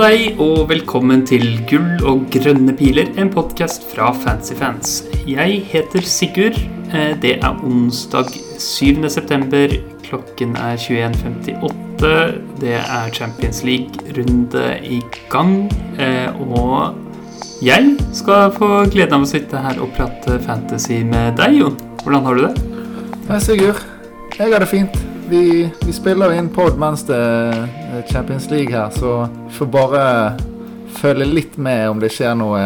På deg, og velkommen til Gull og grønne piler, en podkast fra Fancyfans. Jeg heter Sigurd. Eh, Det er onsdag 7. september. Klokken er 21.58. Det er Champions League-runde i gang. Eh, Og jeg skal få gleden av å sitte her og prate fantasy med deg, Jon. Hvordan har du det? Hei, Sigurd. Jeg har det fint. Vi, vi spiller inn pod mens det er Champions League her, så får bare følge litt med om det skjer noe,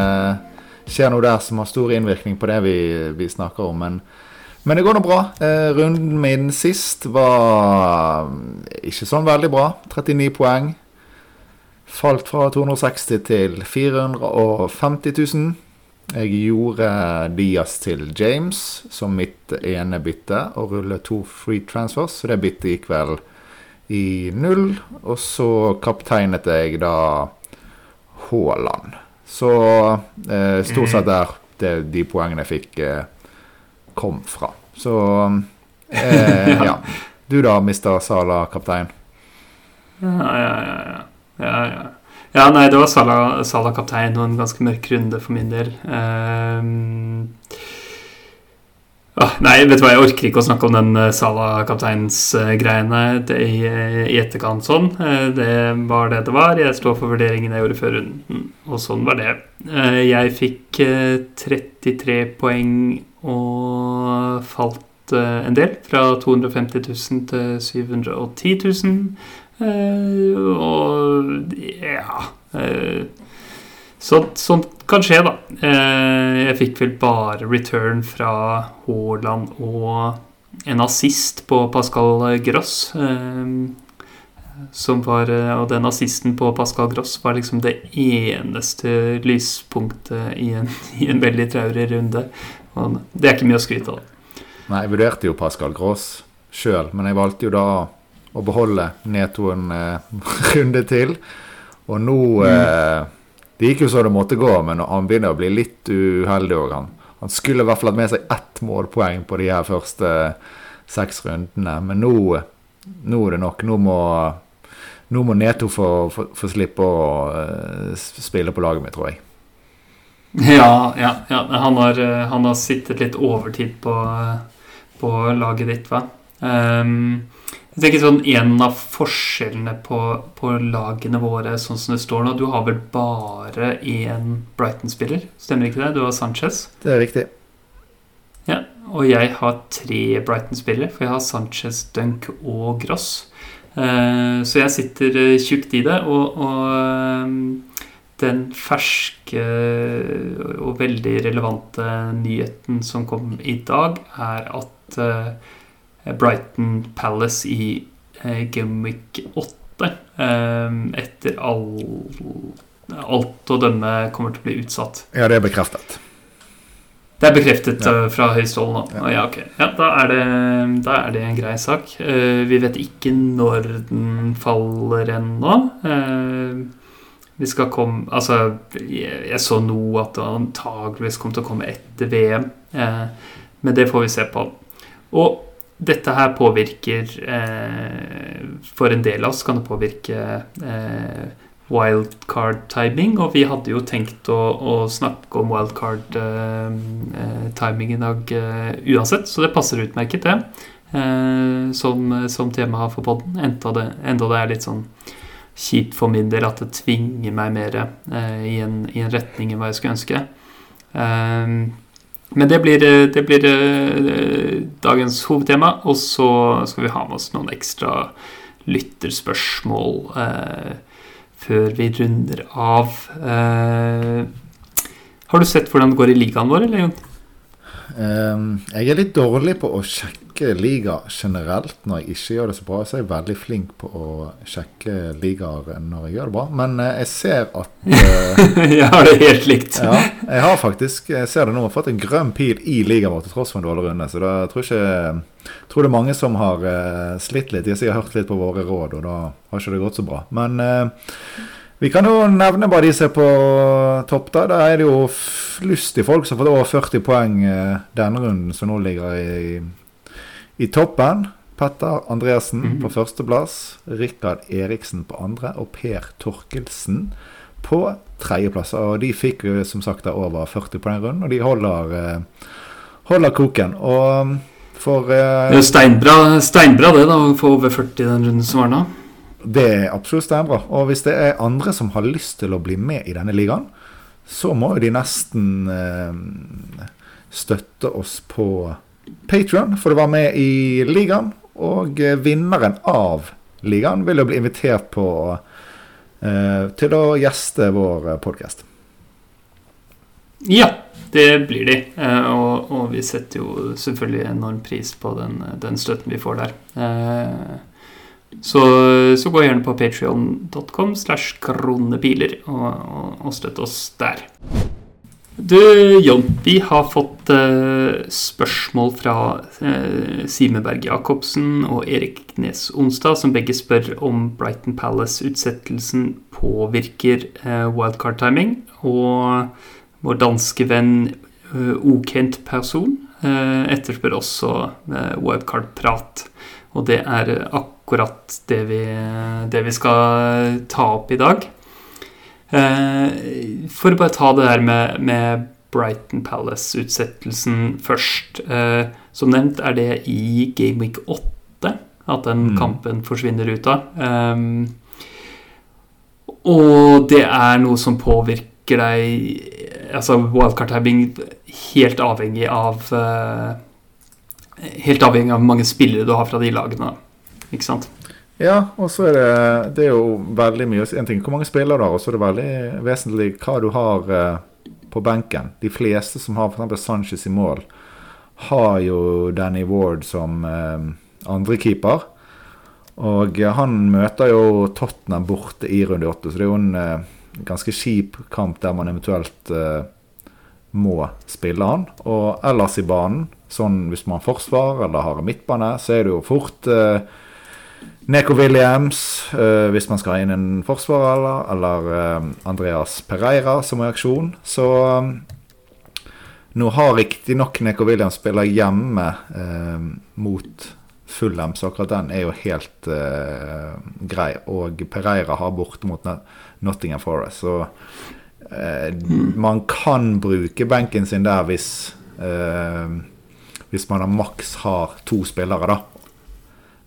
skjer noe der som har stor innvirkning på det vi, vi snakker om. Men, men det går nå bra. Eh, runden min sist var ikke sånn veldig bra. 39 poeng. Falt fra 260 til 450 000. Jeg gjorde Diaz til James som mitt ene bytte, og rullet to free transfers, så det byttet gikk vel i null. Og så kapteinet jeg da Haaland. Så eh, stort sett der det, de poengene jeg fikk, eh, kom fra. Så eh, ja. Du da, mister Sala, kaptein? Ja, ja, ja. ja. ja, ja. Ja, nei, det var Salah, Salah kaptein og en ganske mørk runde for min del. Ah, nei, vet du hva, jeg orker ikke å snakke om den uh, Salah kapteins-greiene i, i etterkant sånn. Eh, det var det det var. Jeg står for vurderingen jeg gjorde før runden, og sånn var det. Eh, jeg fikk eh, 33 poeng og falt eh, en del, fra 250 000 til 710 000. Eh, og ja eh, så, Sånt kan skje, da. Eh, jeg fikk vel bare return fra Haaland og en assist på Pascal Gross. som var, og den assisten på Pascal Gross var liksom det eneste lyspunktet i en, i en veldig traurig runde. Og det er ikke mye å skryte av. Nei, jeg vurderte jo Pascal Gross sjøl, men jeg valgte jo da å beholde nedturen eh, runde til. Og nå eh, Det gikk jo så det måtte gå, men han begynner å bli litt uheldig òg. Han, han skulle i hvert fall hatt med seg ett målpoeng på de her første seks rundene. Men nå, nå er det nok. Nå må, nå må Neto få, få, få slippe å eh, spille på laget mitt, tror jeg. Ja, ja, ja. Han, har, eh, han har sittet litt overtid på, på laget ditt, hva? Um, jeg tenker sånn En av forskjellene på, på, lagene våre sånn som det står nå Du har vel bare én Brighton-spiller, stemmer ikke det? Du har Sanchez? Det er riktig. Ja, Og jeg har tre Brighton-spillere, for jeg har Sanchez, Dunk og Gross. Uh, så jeg sitter uh, tjukt i det. Og, og uh, den ferske og veldig relevante nyheten som kom i dag, er at Brighton Palace i eh, Gameweek 8 eh, etter all, alt å dømme kommer til å bli utsatt. Ja, det er bekreftet. Det er bekreftet ja. uh, fra hold nå. Ja. ja, ok. Ja, da er, det, da er det en grei sak. Uh, vi vet ikke når den faller ennå. Uh, vi skal komme Altså, jeg, jeg så nå at det antageligvis kommer til å komme etter VM. men det får vi se på. Og dette her påvirker eh, For en del av oss kan det påvirke eh, wildcard-timing. Og vi hadde jo tenkt å, å snakke om wildcard-timing eh, i dag eh, uansett, så det passer utmerket, det. Eh, som, som tema for poden. Enda, enda det er litt sånn kjipt for min del at det tvinger meg mer eh, i, en, i, en, retning enn hva jeg skulle ønske. Uh, men det blir, eh, det blir uh, dagens hovedtema, og så skal vi ha med oss noen ekstra lytterspørsmål uh, før vi runder av. Uh, har du sett hvordan det går i ligaen vår, eller Jon? Um, jeg er litt dårlig på å sjekke liga generelt når jeg ikke gjør det så bra. Så jeg er veldig flink på å sjekke ligaer når jeg gjør det bra. Men uh, jeg ser at uh, Jeg har det helt likt. ja, jeg har faktisk Jeg ser det nå. Fått en grønn pil i ligaen vår til tross for en dårlig runde. Så da tror ikke tror det er mange som har uh, slitt litt. De har hørt litt på våre råd, og da har ikke det gått så bra. Men vi kan jo nevne bare de som er på topp. Da Da er det jo lystige folk som har fått over 40 poeng denne runden, som nå ligger i, i toppen. Petter Andreassen Mhm. på førsteplass, Rikard Eriksen på andre og Per Torkelsen på tredjeplass. Og de fikk jo som sagt over 40 poeng runden, og de holder, eh, holder koken. Og for eh, Det er jo steinbra, steinbra det, da, å få over 40 i den runden som var nå. Det er absolutt steinbra. Og hvis det er andre som har lyst til å bli med i denne ligaen, så må jo de nesten eh, støtte oss på Patrion, for å være med i ligaen. Og eh, vinneren av ligaen vil jo bli invitert på eh, til å gjeste vår podkast. Ja, det blir de. Eh, og, og vi setter jo selvfølgelig enorm pris på den, den støtten vi får der. Eh, så, så gå gjerne på patrion.com slash kronepiler og, og, og støtt oss der. Du, Jon, vi har fått eh, spørsmål fra eh, Sime Berg Jacobsen og Erik Nes Onsdag, som begge spør om Brighton Palace-utsettelsen påvirker eh, wildcard-timing. Og vår danske venn eh, Okent person eh, etterspør også eh, wildcard-prat. Og det er akkurat det vi, det vi skal ta opp i dag. Eh, for å bare ta det der med, med Brighton Palace-utsettelsen først. Eh, som nevnt er det i Game Week 8 at den Mm. kampen forsvinner ut av. Um, og det er noe som påvirker deg Altså wildcard-tabbing helt avhengig av eh, Helt avhengig av hvor mange spillere du har fra de lagene. Ikke sant? Ja, og så er det, det er jo veldig mye. En ting hvor mange spillere du har, og så er det veldig vesentlig hva du har eh, på benken. De fleste som har f.eks. Sanchez i mål, har jo Danny Ward som eh, andrekeeper. Og eh, han møter jo Tottenham borte i runde åtte, så det er jo en eh, ganske kjip kamp der man eventuelt eh, må spille han. Og ellers i banen, sånn hvis man forsvarer eller har midtbane, så er det jo fort eh, Neko Williams, uh, hvis man skal ha inn en forsvarer, eller, eller uh, Andreas Pereira som reaksjon. Så um, nå har riktignok Neko Williams spiller hjemme uh, mot Fulham, så akkurat den er jo helt grei. Og Pereira har borte mot Nottingham Forest, så man kan bruke benken sin der hvis Hvis man har maks har to spillere, da.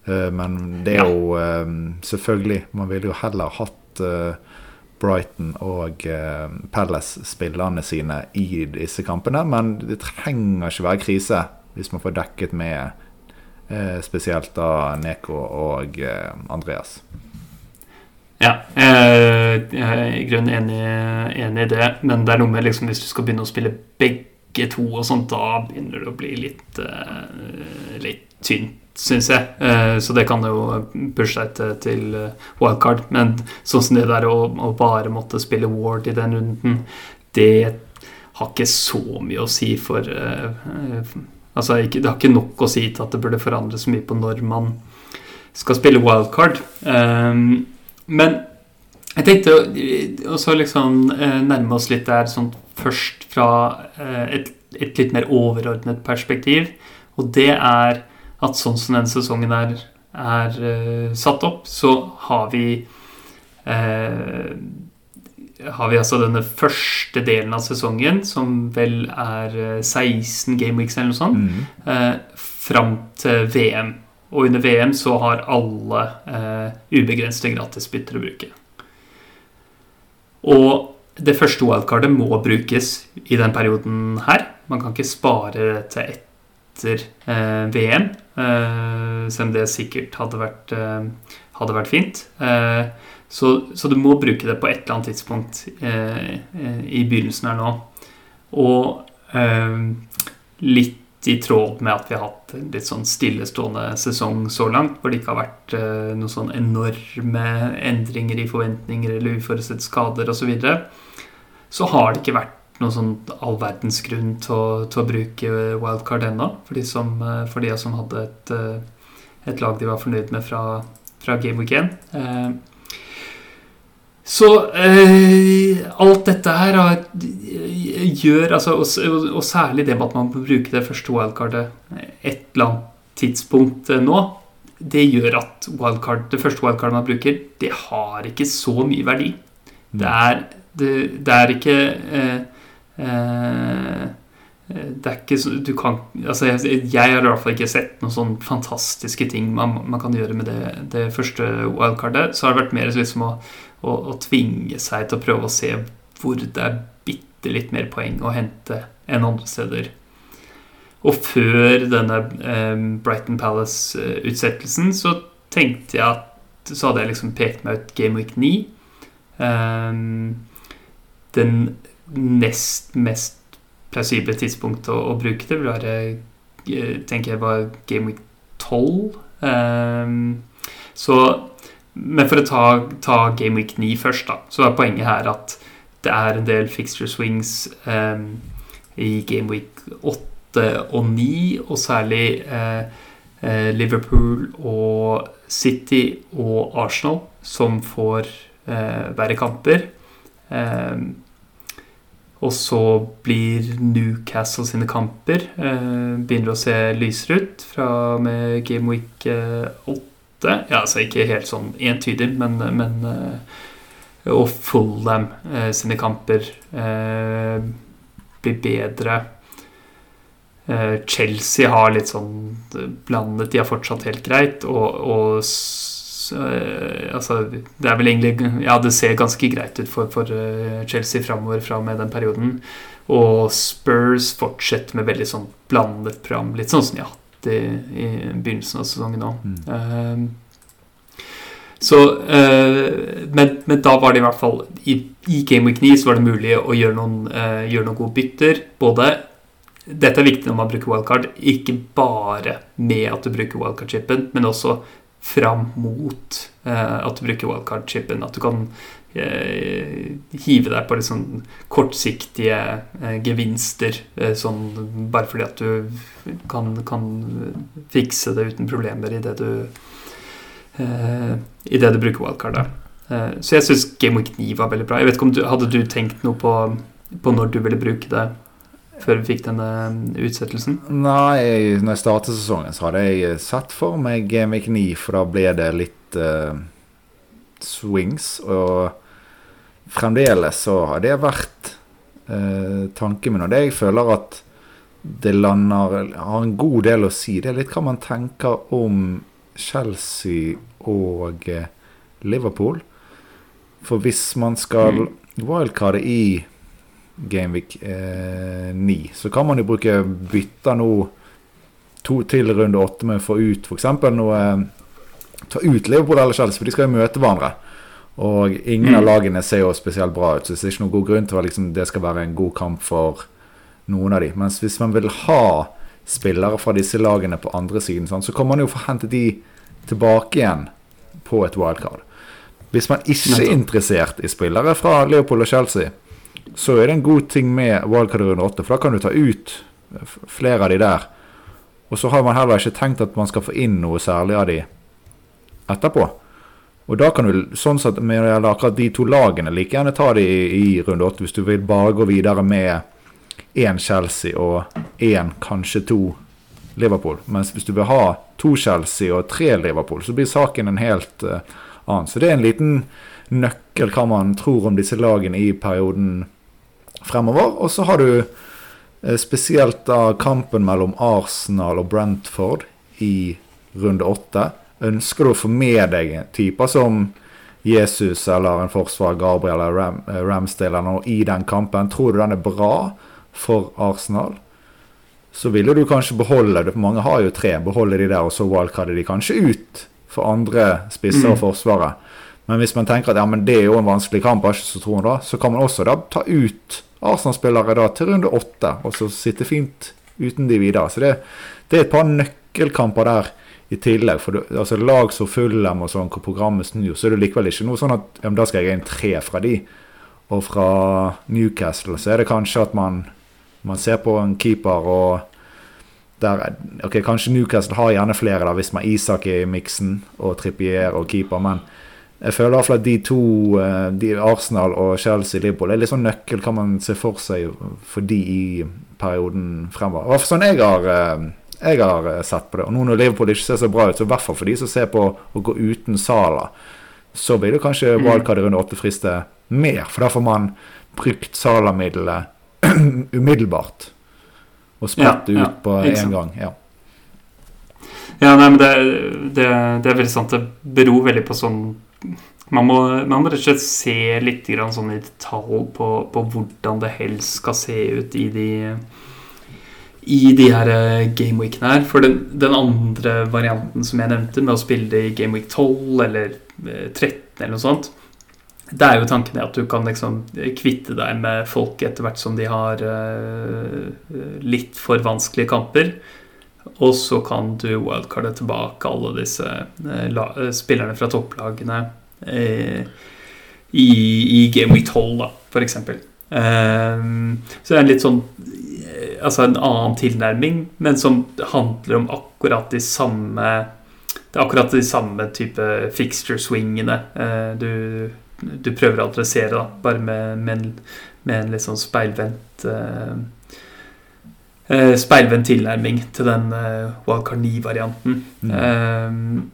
Eh, Men det er jo eh, selvfølgelig Man ville jo heller hatt eh, Brighton og eh, Palace-spillerne sine i disse kampene. Men det trenger ikke være krise hvis man får dekket med spesielt da Neko og Andreas. Ja, jeg er i grunnen enig, enig i det, men det er noe med liksom, hvis du skal begynne å spille begge to, og sånt, da begynner det å bli litt, eh, litt tynt, syns jeg. Eh, så det kan jo pushe deg til, eh, wildcard. Men sånn som det der å, bare måtte spille Ward i den runden, det har ikke så mye å si for Altså, det har ikke nok å si til at det burde forandre så mye på når man skal spille wildcard. Men jeg tenkte å også liksom eh, nærme oss litt der sånn først fra eh, et, et litt mer overordnet perspektiv. Og det er at sånn som denne sesongen er, er uh, satt opp, så har vi uh, har vi altså denne første delen av sesongen, som vel er eh, 16 game weeks eller noe sånt, Mm. Uh, fram til VM. Og under VM så har alle ubegrenste gratisbytter å bruke. Og det første wildcardet må brukes i den perioden her. Man kan ikke spare det til etter eh, VM, eh, selv om det sikkert hadde vært, eh, hadde vært fint. Eh, så, så du må bruke det på et eller annet tidspunkt eh, eh, i begynnelsen her nå. Og eh, i tråd med at vi har hatt en litt sånn stillestående sesong så langt, hvor det ikke har vært eh, noen sånn enorme endringer i forventninger eller uforutsette skader osv., så, videre, så har det ikke vært noen sånn all verdens grunn til å, til å bruke wildcard ennå, for de som, eh, for de som hadde et, eh, et lag de var fornøyd med fra, fra Game Week 1. Eh, så eh, alt dette her har, gjør altså, og, og, særlig det med at man må bruke det første wildcardet et eller annet tidspunkt eh, nå, det gjør at wildcard, det første wildcardet man bruker, det har ikke så mye verdi. Det er, det, det er ikke eh, eh, det er ikke du kan, altså jeg, jeg har i hvert fall ikke sett noen sånne fantastiske ting man, man kan gjøre med det, det, første wildcardet. Så har det vært mer liksom å, å, og tvinge seg til å prøve å se hvor det er bitte litt mer poeng å hente enn andre steder. Og før denne eh, Brighton Palace-utsettelsen så tenkte jeg at så hadde jeg liksom pekt meg ut Game Week 9. Eh, den nest mest plausible tidspunktet å, å, bruke det vil være eh, tenker jeg var Game Week 12. Eh, så men for å ta, ta, Game Week 9 først, da, så er poenget her at det er en del fixture swings um, i Game Week 8 og 9, og særlig eh, eh, Liverpool og City og Arsenal som får eh, være kamper. Eh, og så blir Newcastle sine kamper eh, begynner å se lysere ut fra med Game Week 8. Eh, ja, altså ikke helt sånn entydig, men, men Og Fulham sine kamper blir bedre. Eh, Chelsea har litt sånn blandet. De har fortsatt helt greit. Og, og eh, altså, det er vel egentlig Ja, det ser ganske greit ut for, for eh, Chelsea framover fra med den perioden. Og Spurs fortsetter med veldig sånn blandet program. Litt sånn som de har hatt i, i begynnelsen av sesongen òg. Mm. Uh, så, uh, men, men, da var det i hvert fall I, i Game Week 9 så var det mulig å gjøre noen, uh, gjøre noen gode bytter. Både dette er viktig når man bruker wildcard, ikke bare med at du bruker wildcard-chipen, men også fram mot uh, at du bruker wildcard-chipen. At du kan hive deg på litt sånn kortsiktige uh, gevinster, sånn bare fordi at du kan, kan fikse det uten problemer i det du i det du bruker wildcard. så jeg syns Game Week 9 var veldig bra. Jeg vet ikke om du, Hadde du tenkt noe på, på når du ville bruke det? før vi fikk denne utsettelsen? Nei, når jeg startet sesongen, så hadde jeg sett for meg Game Week 9, for da ble det litt uh, swings. Og fremdeles så har det vært eh, tanken min. Og det jeg føler at det lander har en god del å si, det er litt hva man tenker om Chelsea og eh, Liverpool. For hvis man skal mm. wildcarde i Gameweek eh, 9. Så kan man jo bruke bytter nå to til runde åtte med å få ut f.eks. noe Ta ut Liverpool eller Chelsea, for de skal jo møte hverandre. Og ingen mm. av lagene ser jo spesielt bra ut, så det er ikke noen god grunn til at liksom, det skal være en god kamp for noen av de. Mens hvis man vil ha spillere fra disse lagene på andre siden, sånn, så kan man jo få hentet de tilbake igjen på et wildcard. Hvis man ikke er interessert i spillere fra Leopold og Chelsea, så er det en god ting med wildcard runde 8, for da kan du ta ut flere av de der. Og så har man heller ikke tenkt at man skal få inn noe særlig av de etterpå. Og da kan du sånn sett med akkurat de to lagene like gjerne ta de i, i runde åtte, hvis du vil bare gå videre med én Chelsea og én, kanskje to Liverpool. Mens hvis du vil ha to Chelsea og tre Liverpool, så blir saken en helt uh, annen. Så det er en liten nøkkel hva man tror om disse lagene i perioden fremover. Og så har du uh, spesielt da kampen mellom Arsenal og Brentford i runde åtte. Ønsker du å få med deg typer som Jesus eller en forsvar, Gabriel eller Ram, eh, Ramsdale eller noe i den kampen? Tror du den er bra for Arsenal? Så ville du kanskje beholde det, mange har jo tre. Beholde de der, og så wildcarder de kanskje ut for andre spisser og mm. forsvaret. Men hvis man tenker at ja, men det er jo en vanskelig kamp, så, tror da, så kan man også da ta ut Arsenal-spillere da til runde åtte, og så sitte fint uten de videre. Så det, det er et par nøkkelkamper der i tillegg. For du, altså lag som Fulham og sånn, hvor programmet snur, så er det likevel ikke noe sånn at ja, da skal jeg inn tre fra de. Og fra Newcastle så er det kanskje at man, man ser på en keeper og der, ok, Kanskje Newcastle har gjerne flere da, hvis man Isak er i miksen og Trippier og keeper, men jeg føler i hvert fall at de to, eh, de Arsenal og Chelsea Liverpool, er litt sånn nøkkel kan man se for seg for de i perioden fremover. Og sånn jeg har uh, jeg har eh, sett på det. Og nå når Liverpool ikke ser så bra ut, så i hvert fall for de som ser på å gå uten Sala, så vil det kanskje Mm. wildcard i runde åtte friste mer. For da får man brukt Sala-middelet umiddelbart. Og spredt det Ja, ja, ut på én gang. Ja. Ja, nei, men det, det, det er veldig sant. Det beror veldig på sånn Man må, man må rett og slett se litt grann sånn i detalj på, på hvordan det helst skal se ut i de i de her eh, gameweekene her. For den, den andre varianten som jeg nevnte, med å spille det i gameweek 12 eller eh, 13 eller noe sånt, det er jo tanken at du kan liksom kvitte deg med folk etter hvert som de har eh, litt for vanskelige kamper. Og så kan du wildcarde tilbake alle disse eh, eh, spillerne fra topplagene eh, i, i Game Week 12, da, for eksempel. Ehm, så det er en litt sånn eh, Altså en annen tilnærming, men som handler om akkurat de samme Det er akkurat de samme type fixture-swingene eh, du, du prøver å adressere, da, bare med, med, en, med en litt sånn speilvendt eh, eh, speilvendt tilnærming til den eh, Wildcard 9-varianten. Mm. Eh,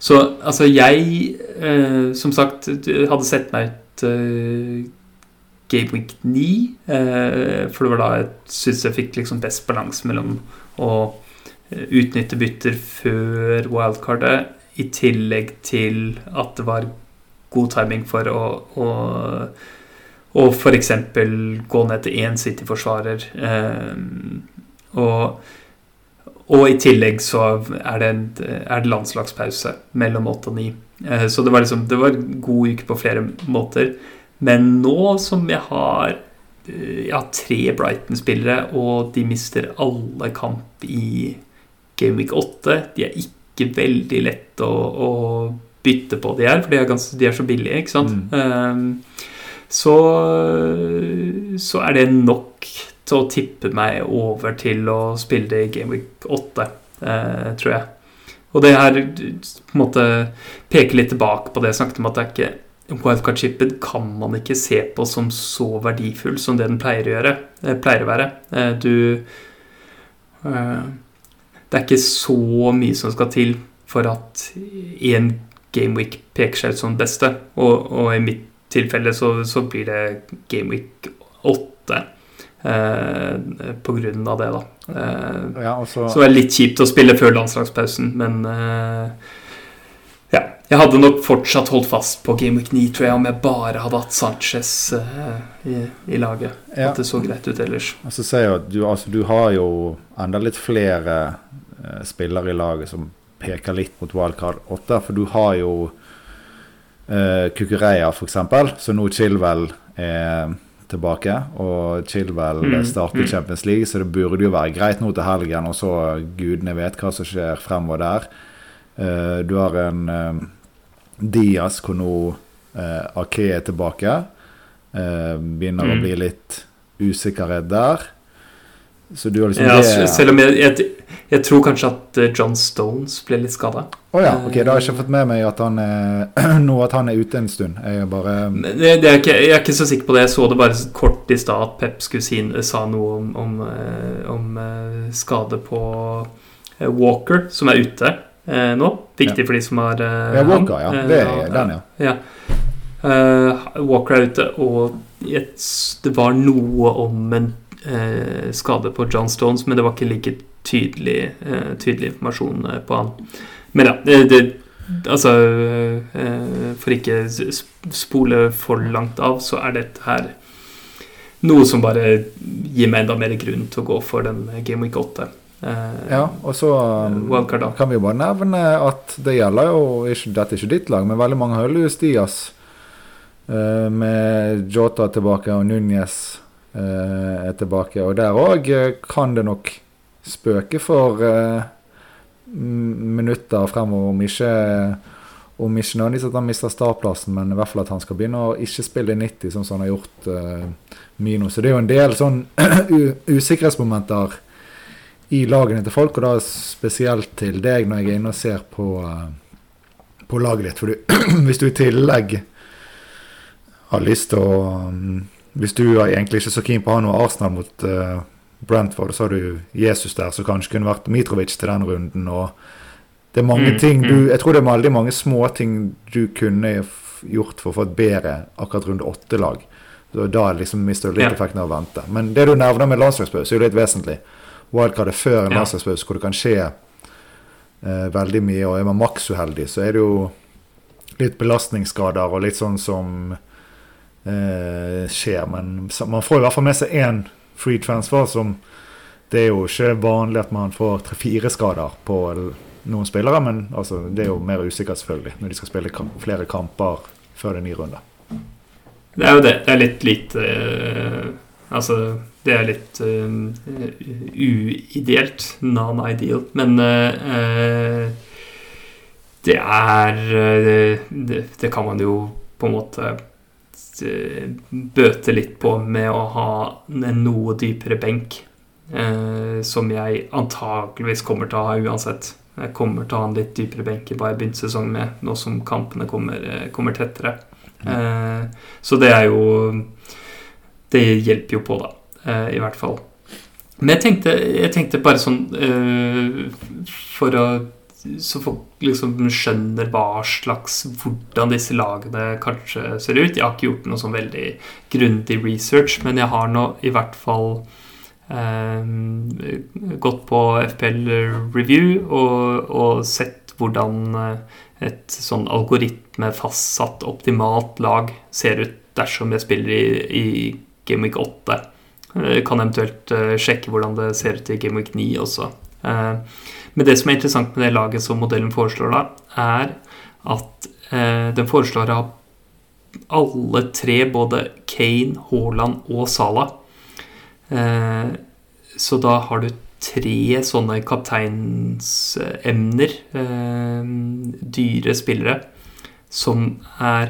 så altså, jeg eh, Som sagt, hadde sett meg ut eh, Game Week 9, eh, for det var da jeg syns jeg fikk liksom best balanse mellom å eh, utnytte bytter før wildcardet, i tillegg til at det var god timing for å, å og f.eks. gå ned til én City-forsvarer. Eh, og, og i tillegg så er det, en, er det landslagspause mellom 8 og 9. Eh, så det var liksom Det var god uke på flere måter. Men nå som jeg har Ja, Jeg har tre Brighton-spillere, og de mister alle kamp i Game Week 8 De er ikke veldig lette å, å bytte på, de her, for de er, ganske, de er så billige, ikke sant? Eh, så, så er det nok til å tippe meg over til å spille det i Game Week 8, uh, tror jeg. Og det her på en måte peker litt tilbake på det jeg snakket om, at det er ikke Wildcard-chipen kan man ikke se på som så verdifull som det den pleier å gjøre. Eh, pleier å være. Eh, du eh, Det er ikke så mye som skal til for at én gameweek peker seg ut som den beste. Og, og i mitt tilfelle så, så blir det gameweek 8 eh, på grunn av det, da. Eh, Ja, altså, så- så det er litt kjipt å spille før landslagspausen, men eh, ja. Jeg hadde nok fortsatt holdt fast på Game Week 9, tror jeg, om jeg bare hadde hatt Sanchez uh, i, i laget. Ja. At det så greit ut ellers. Altså, du, altså, du har jo enda litt flere uh, spillere i laget som peker litt mot wildcard 8, for du har jo uh, Kukureya f.eks., så nå Chilwell er tilbake, og Chilwell Mm, starter mm. Champions League, så det burde jo være greit nå til helgen, og så gudene vet hva som skjer fremover der. Eh, du har en eh, Diaz hvor nå eh, Ake er tilbake. Begynner å Mm. bli litt usikkerhet der. Så du har liksom Ja, det selv om jeg, jeg, jeg tror kanskje at John Stones ble litt skada. Å ja, ok, da har jeg ikke fått med meg at han er, nå at han er ute en stund. Jeg bare Det, det er ikke, jeg er ikke så sikker på det. Jeg så det bare kort i stad at Pep kusin sa noe om, om, om skade på Walker, som er ute eh, nå. Viktig for de som har eh, Ja, Walker, ja. Det Eh, er den, ja. ja. Uh, Walker er ute, og det var noe om en uh, skade på John Stones, men det var ikke like tydelig, uh, tydelig informasjon eh, på han. Men ja, det, det Altså eh, For ikke spole for langt av, så er dette her noe som bare gir meg enda mer grunn til å gå for den Game Week 8. Eh, ja. Og så um, kan vi jo bare nevne at det gjelder jo ikke, Dette er ikke ditt lag, men veldig mange har Luis Diaz. eh, med Jota tilbake og Núñez uh, er tilbake. Og der òg kan det nok spøke for uh, minutter fremover, om ikke om ikke nødvendigvis at han mister startplassen, men i hvert fall at han skal begynne å ikke spille i 90, sånn som han har gjort uh, Mino. Så det er jo en del sånn usikkerhetsmomenter i lagene til folk, og da spesielt til deg når jeg er inne og ser på, eh, på laget ditt. For du, hvis du i tillegg har lyst til å mm, Hvis du er egentlig ikke så keen på å ha noe Arsenal mot, uh, Brentford, så har du Jesus der, som kanskje kunne vært Mitrovic til den runden. og det er mange Mm, ting du, mm. Jeg tror det er veldig mange småting du kunne gjort for å få et bedre akkurat runde åtte-lag. Da liksom mister du litt Ja. effekten av å vente. Men det du nevner med landslagspause, er jo litt vesentlig. Wildcard er før en Ja. landslagspause hvor det kan skje eh, veldig mye. Og er man maks uheldig, så er det jo litt belastningsskader og litt sånn som eh, skjer. Men så- man får i hvert fall med seg én free transfer som Det er jo ikke vanlig at man får tre-fire skader på noen spillere, men altså, det er jo mer usikkert selvfølgelig når de skal spille kamp, flere kamper før det er ny runde. Det er jo det. Det er litt lite eh, Altså, det er litt uh, uideelt. Non-ideal. Men eh, det er det, det kan man jo på en måte bøte litt på med å ha en noe dypere benk. Uh, som jeg antakeligvis kommer til å ha uansett. Jeg kommer til å ha en litt dypere benk i hva jeg begynte sesongen med, nå som kampene kommer, kommer tettere. Eh, så det er jo Det hjelper jo på, da. eh, I hvert fall. Men jeg tenkte, jeg tenkte bare sånn eh, For å Så folk liksom skjønner hva slags Hvordan disse lagene kanskje ser ut. Jeg har ikke gjort noe sånn veldig grundig research, men jeg har nå i hvert fall eh, gått på FPL Review og, og sett hvordan eh, et sånn algoritme fastsatt optimalt lag ser ut dersom jeg spiller i, i Game Week 8. Kan eventuelt eh, sjekke hvordan det ser ut i Gameweek 9 også. Eh, men det som er interessant med det laget som modellen foreslår da, er at eh, den foreslår å ha alle tre, både Kane, Haaland og Salah. Eh, så da har du tre sånne kapteinsemner, eh, dyre spillere, som er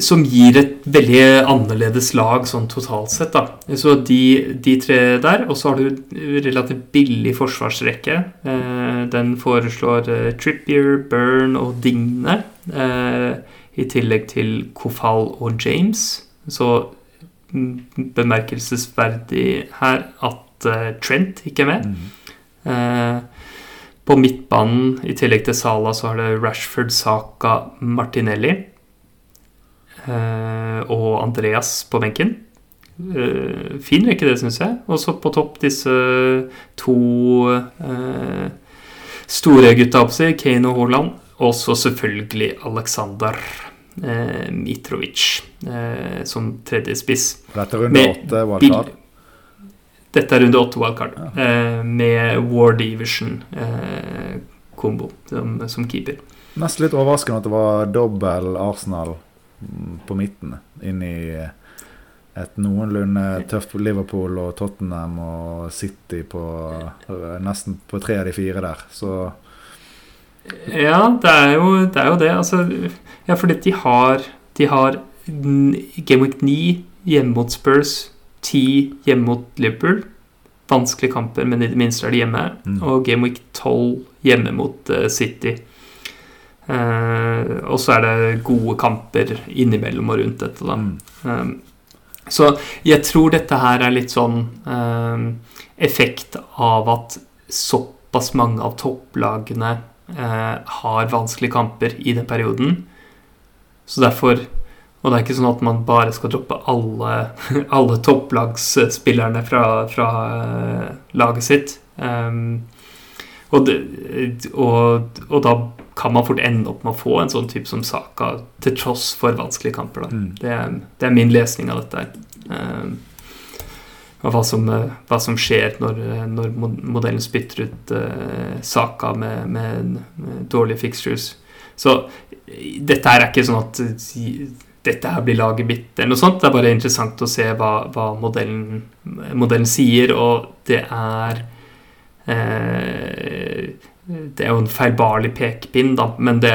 Som gir et veldig annerledes lag sånn totalt sett. da. Så de, de tre der, og så har du relativt billig forsvarsrekke. Eh, den foreslår eh, Trippier, Burn og Digne. Eh, I tillegg til Kofal og James. Så mm, bemerkelsesverdig her at eh, Trent ikke er med. Eh, på midtbanen, i tillegg til Sala, så har det Rashford, Saka, Martinelli og Andreas på benken. Eh, fin rekke, det, syns jeg. Og så på topp disse to eh, store gutta, Kane og Haaland. Og så selvfølgelig Aleksandr eh, Mitrovic eh, som tredje spiss. Dette er runde åtte, wildcard. Dette er runde åtte wildcard, eh, med War Division-kombo som, som keeper. Nesten litt overraskende at det var dobbel Arsenal på midten inn i et noenlunde tøft Liverpool og Tottenham og City på nesten på tre av de fire der. Så Ja, det er jo det. Er jo det. Altså, ja, fordi de har, de har Gameweek Game Week 9 hjemme mot Spurs, 10 hjemme mot Liverpool. Vanskelige kamper, men i det minste er de hjemme. Mm. Og Game Week 12 hjemme mot eh, City. Eh, og så er det gode kamper innimellom og rundt dette, da. mm, Um, så jeg tror dette her er litt sånn um, effekt av at såpass mange av topplagene eh, har vanskelige kamper i den perioden. Så derfor Og det er ikke sånn at man bare skal droppe alle, alle topplagsspillerne fra, fra eh, laget sitt. Um, og, og, og da kan man fort ende opp med å få en sånn type som Saka, til tross for vanskelige kamper. Mm. Det, er, det er min lesning av dette. her. Eh, og hva som, eh, hva som skjer når, eh, når modellen spytter ut uh, Saka med, med, med dårlige fixtures. Så dette her er ikke sånn at dette her blir laget mitt, eller noe sånt. Det er bare interessant å se hva, hva modellen, modellen sier, og det er eh, det er jo en feilbarlig pekepinn, da, men det,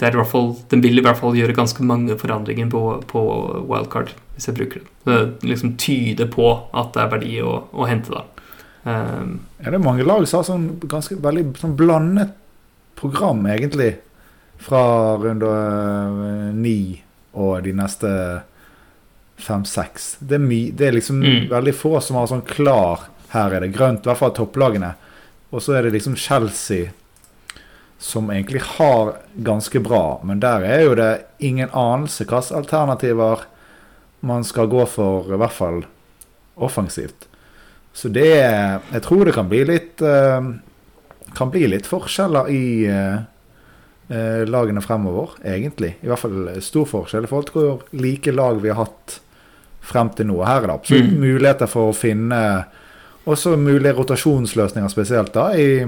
det fall, den vil i hvert fall gjøre ganske mange forandringer på, på wildcard, hvis jeg bruker det. Det liksom tyder på at det er verdi å, å hente, da. Um, Ja, det er mange lag som har sånn ganske veldig sånn blandet program, egentlig. Fra runde eh, ni og de neste fem-seks. Det, det er liksom Mm. veldig få som har sånn klar Her er det grønt, i hvert fall topplagene. Og så er det liksom Chelsea som egentlig har ganske bra, men der er jo det ingen anelse hvilke alternativer man skal gå for, i hvert fall offensivt. Så det Jeg tror det kan bli litt eh, Kan bli litt forskjeller i eh, eh, lagene fremover, egentlig. I hvert fall stor forskjell i forhold til hvor like lag vi har hatt frem til nå. Her er det absolutt Mm. muligheter for å finne også mulige rotasjonsløsninger, spesielt da i,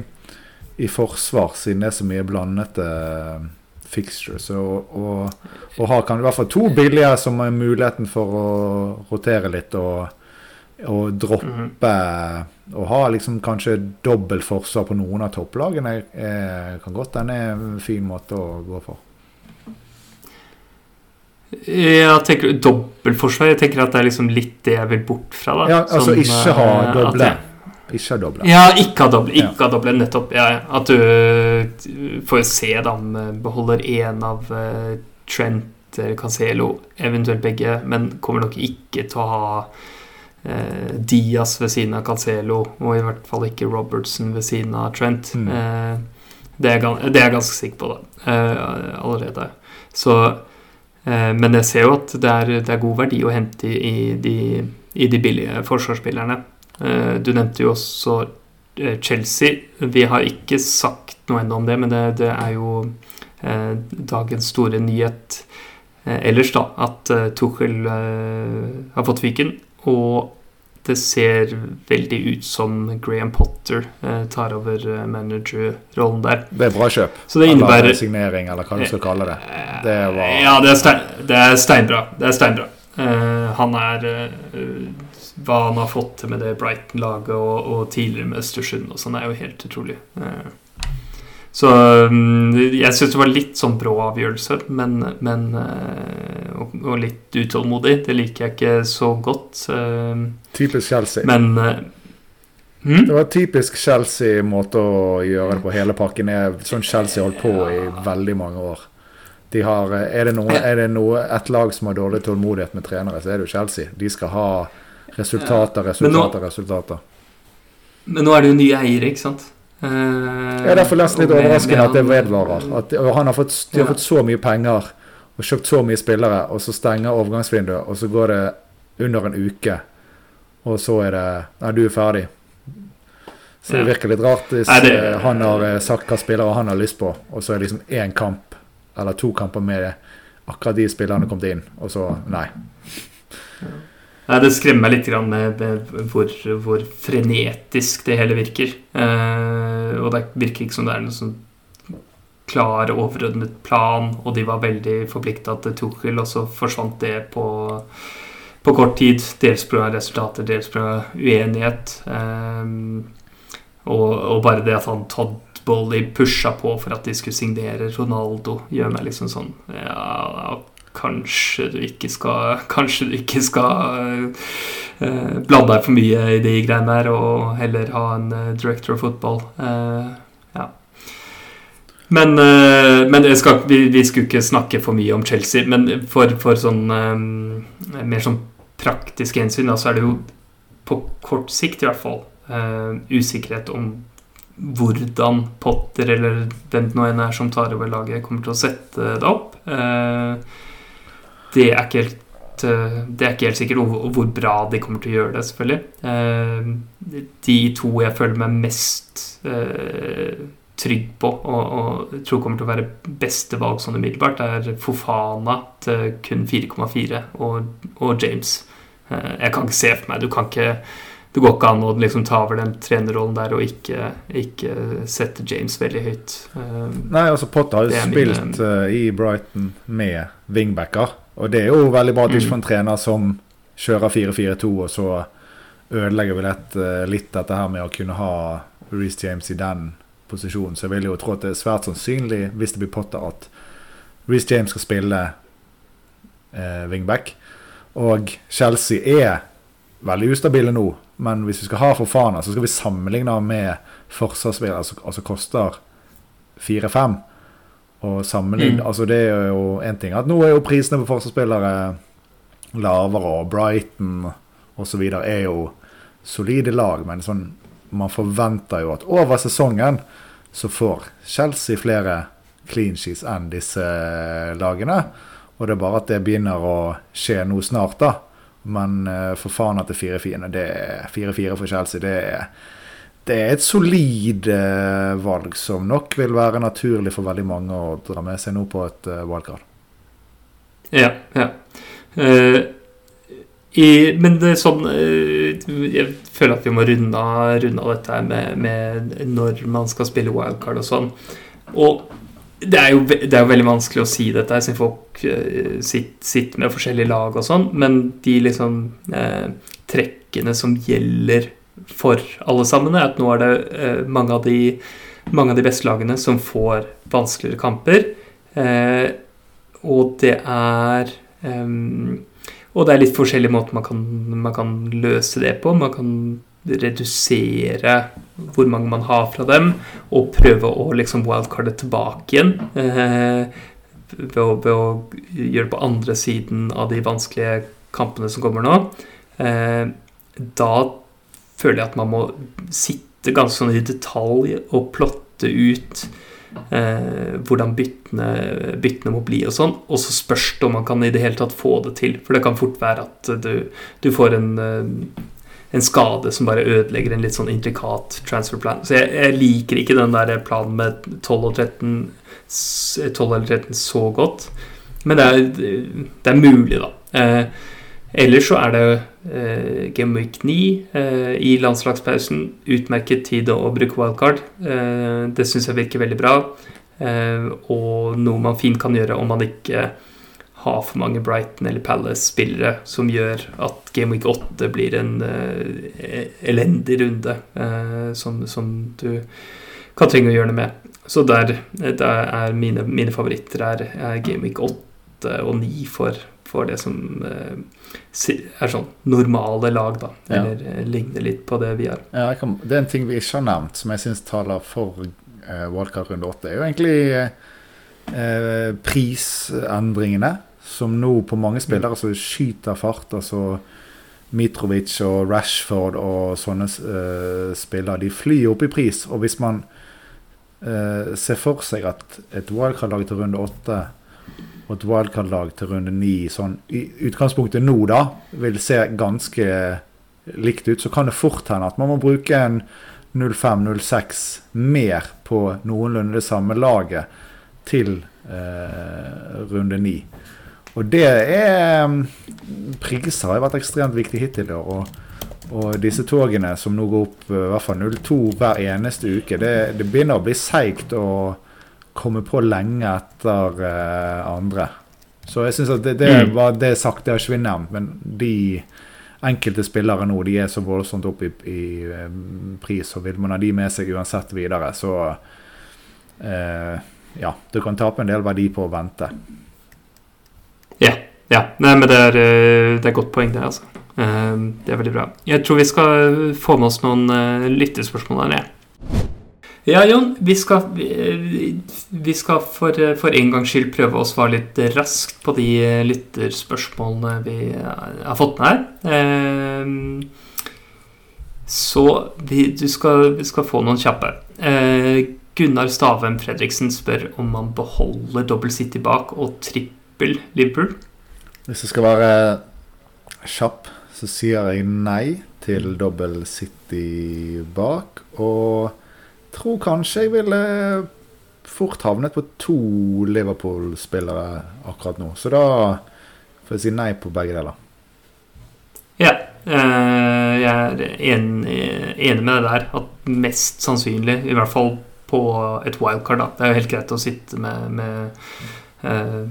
i forsvar, siden det er så mye blandete eh, fixtures. Og, og, og har kan i hvert fall to billige som har muligheten for å rotere litt og, og droppe Og Å ha liksom kanskje dobbelt forsvar på noen av topplagene eh, kan godt hende er en fin måte å gå for. Jeg tenker Dobbeltforsvar. Jeg tenker at det er liksom litt det jeg vil bort fra. da Ja, altså Som, ikke ha eh, doble. Ikke ha doble. Ja, ikke ha doble. Ja. Ha doble, nettopp. Ja, at du du får se da om eh, beholder én av eh, Trent eller Cancelo, eventuelt begge, men kommer nok ikke til å ha eh, Diaz ved siden av Cancelo, og i hvert fall ikke Robertson ved siden av Trent. Mm. Eh, det, er, det er jeg ganske sikker på, da. Eh, allerede. Så eh, Men jeg ser jo at det er, det er god verdi å hente i, de, i de billige forsvarsspillerne. Eh, Du nevnte jo også eh, Chelsea. Vi har ikke sagt noe ennå om det, men det, det er jo eh, dagens store nyhet eh, ellers, da, at eh, Tuchel eh, har fått fyken. Og det ser veldig ut som Graham Potter eh, tar over eh, managerrollen der. Det er bra kjøp. Så det Eller innebærer signering, eller hva du skal kalle det. Det var- Ja, det er, stein, det er steinbra. Det er steinbra. Eh, han er eh, Hva han har fått til med det Brighton-laget og, og tidligere med Østersund og sånn, er jo helt utrolig. Eh, så mm, jeg syns det var litt sånn brå avgjørelse, men, men eh, og, og litt utålmodig. Det liker jeg ikke så godt. eh, Typisk Chelsea. men eh, hm? Det var typisk Chelsea-måte å gjøre det på. Hele pakken er sånn Chelsea holdt på i veldig mange år. De har, er, det noe, er det noe, et lag som har dårlig tålmodighet med trenere, så er det jo Chelsea. De skal ha resultater, Men nå- resultater, resultater. Men nå er det jo nye eiere, ikke sant? Eh, Det er derfor nesten litt overraskende at det vedvarer. At han har fått, de har fått så mye penger og kjøpt så mye spillere, og så stenger overgangsvinduet, og så går det under en uke, og så er det Nei, du er ferdig. Så det virker litt rart hvis Nei, det- eh, han har eh, sagt hva spillere han har lyst på, og så er det liksom én kamp eller to kamper med akkurat de spillerne kommet inn, og så Nei. Nei, Det skremmer meg litt grann med, hvor, hvor frenetisk det hele virker. Eh, og det virker ikke som det er noen sånn klar, overordnet plan, og de var veldig forplikta til Tuchel, og så forsvant det på, på kort tid. Dels pga. resultater, dels pga. uenighet. Eh, og, og bare det at han Todd Bolly pusha på for at de skulle signere Ronaldo, gjør meg liksom sånn Ja, kanskje du ikke skal Kanskje du ikke skal eh, blande deg for mye i de greiene der, og heller ha en eh, director of football. Eh, ja. Men, eh, men skal, vi, vi skulle ikke snakke for mye om Chelsea, men for, for sånn eh, mer sånn praktisk hensyn, da, så er det jo på kort sikt i hvert fall eh, usikkerhet om hvordan Potter eller hvem det nå enn er som tar over laget, kommer til å sette det opp. Eh, det er ikke helt eh, det er ikke helt sikkert, hvor bra de kommer til å gjøre det, selvfølgelig. Eh, De to jeg føler meg mest eh, trygg på og, og tror kommer til å være beste valg sånn umiddelbart, er Fofana til kun 4,4 og, og James. Jeg kan ikke se for meg Du kan ikke det går ikke an å liksom ta over den trenerrollen der og ikke, ikke sette James veldig høyt. Nei, altså Potter har jo min, spilt eh, i Brighton med wingbacker. Og det er jo veldig bra at du ikke Mm. får en trener som kjører 4-4-2, og så ødelegger vel et, eh, litt dette her med å kunne ha Reece James i den posisjonen. Så jeg vil jo tro at det er svært sannsynlig, hvis det blir Potter, at Reece James skal spille eh, wingback. Og Chelsea er veldig ustabile nå, men hvis vi skal ha Fofana, så skal vi sammenligne med forsvarsspillere som altså, altså koster 4-5. Og sammenlign, Mm. Altså, det er jo én ting at nå er jo prisene på forsvarsspillere lavere, og Brighton osv. er jo solide lag. Men sånn, man forventer jo at over sesongen så får Chelsea flere clean sheets enn disse lagene. Og det er bare at det begynner å skje nå snart, da. Men uh, for faen at det 4-4 det er 4-4 for Chelsea. Det er, det er et solid uh, valg som nok vil være naturlig for veldig mange å dra med seg nå på et uh, valgkart. Ja, ja. I, men det er sånn Jeg føler at vi må runde av, dette med, med når man skal spille wildcard og sånn. Og det er, jo, det er, jo, veldig vanskelig å si dette, siden folk uh, sitter, sitter, med forskjellige lag og sånn, men de liksom uh, trekkene som gjelder for alle sammen, er at nå er det uh, mange, av de, mange, av de, beste lagene som får vanskeligere kamper. og det er um, Og det er litt forskjellige måter man kan, man kan løse det på. Man kan redusere hvor mange man har fra dem, og prøve å liksom wildcarde tilbake igjen. Eh, ved, å, ved, å, gjøre det på andre siden av de vanskelige kampene som kommer nå. Eh, da føler jeg at man må sitte ganske sånn i detalj og plotte ut eh, hvordan byttene, byttene, må bli og sånn. Og så spørs det om man kan i det hele tatt få det til. For det kan fort være at du, du får en eh, en skade som bare ødelegger en litt sånn intrikat transferplan. Så jeg, jeg, liker ikke den der planen med 12 og 13 12 eller 13 så godt. Men det er, det er mulig, da. Eh, ellers så er det eh, Game Week 9 eh, i landslagspausen. Utmerket tid å bruke wildcard. Eh, det syns jeg virker veldig bra. Eh, og noe man fint kan gjøre om man ikke har for mange Brighton eller Palace-spillere som gjør at Game Week 8 blir en uh, elendig runde uh, som, som, du kan trenge å gjøre noe med. Så der, der er mine, mine favoritter er, er, Game Week 8 og 9 for, for det som uh, er sånn normale lag, da. Eller ja. ligner litt på det vi har. Ja, kan, det er en ting vi ikke har nevnt, som jeg syns taler for eh, Wildcard runde 8. er jo egentlig prisendringene som nå på mange spillere som skyter fart. altså Mitrovic og Rashford og sånne uh, spillere. De flyr opp i pris. Og hvis man uh, ser for seg at et wildcard-lag til runde åtte og et wildcard-lag til runde ni sånn, i utgangspunktet nå da, vil se ganske likt ut, så kan det fort hende at man må bruke en 05-06 mer på noenlunde det samme laget til eh, runde ni. Og det er mm, Priser har vært ekstremt viktig hittil. Og, og, disse togene som nå går opp i hvert fall 02 hver eneste uke, det, det begynner å bli seigt å komme på lenge etter uh, andre. Så jeg syns at det, det mm. var det sagt, det har ikke vi nevnt, men de enkelte spillere nå de er så voldsomt opp i, i um, pris, og vil man ha de med seg uansett videre, så uh, ja, du kan tape en del verdi på å vente. Ja. ja. Nei, men det er, eh, det er godt poeng, det, altså. Eh, det er veldig bra. Jeg tror vi skal få med oss noen eh, lyttespørsmål her nede. Ja, Jon. Vi skal, vi skal for, for, en gangs skyld prøve å svare litt raskt på de lytterspørsmålene vi har fått med her. Så vi, du skal, vi skal få noen kjappe. Gunnar Stavem Fredriksen spør om man beholder dobbel City bak og trippel Liverpool? Hvis jeg skal være kjapp, så sier jeg nei til dobbel City bak. Og tror kanskje jeg ville fort havnet på to Liverpool-spillere akkurat nå. Så da får jeg si nei på begge deler. Ja. Eh, jeg er enig, enig med det der. At mest sannsynlig, i hvert fall på et wildcard, da. Det er jo helt greit å sitte med, med eh,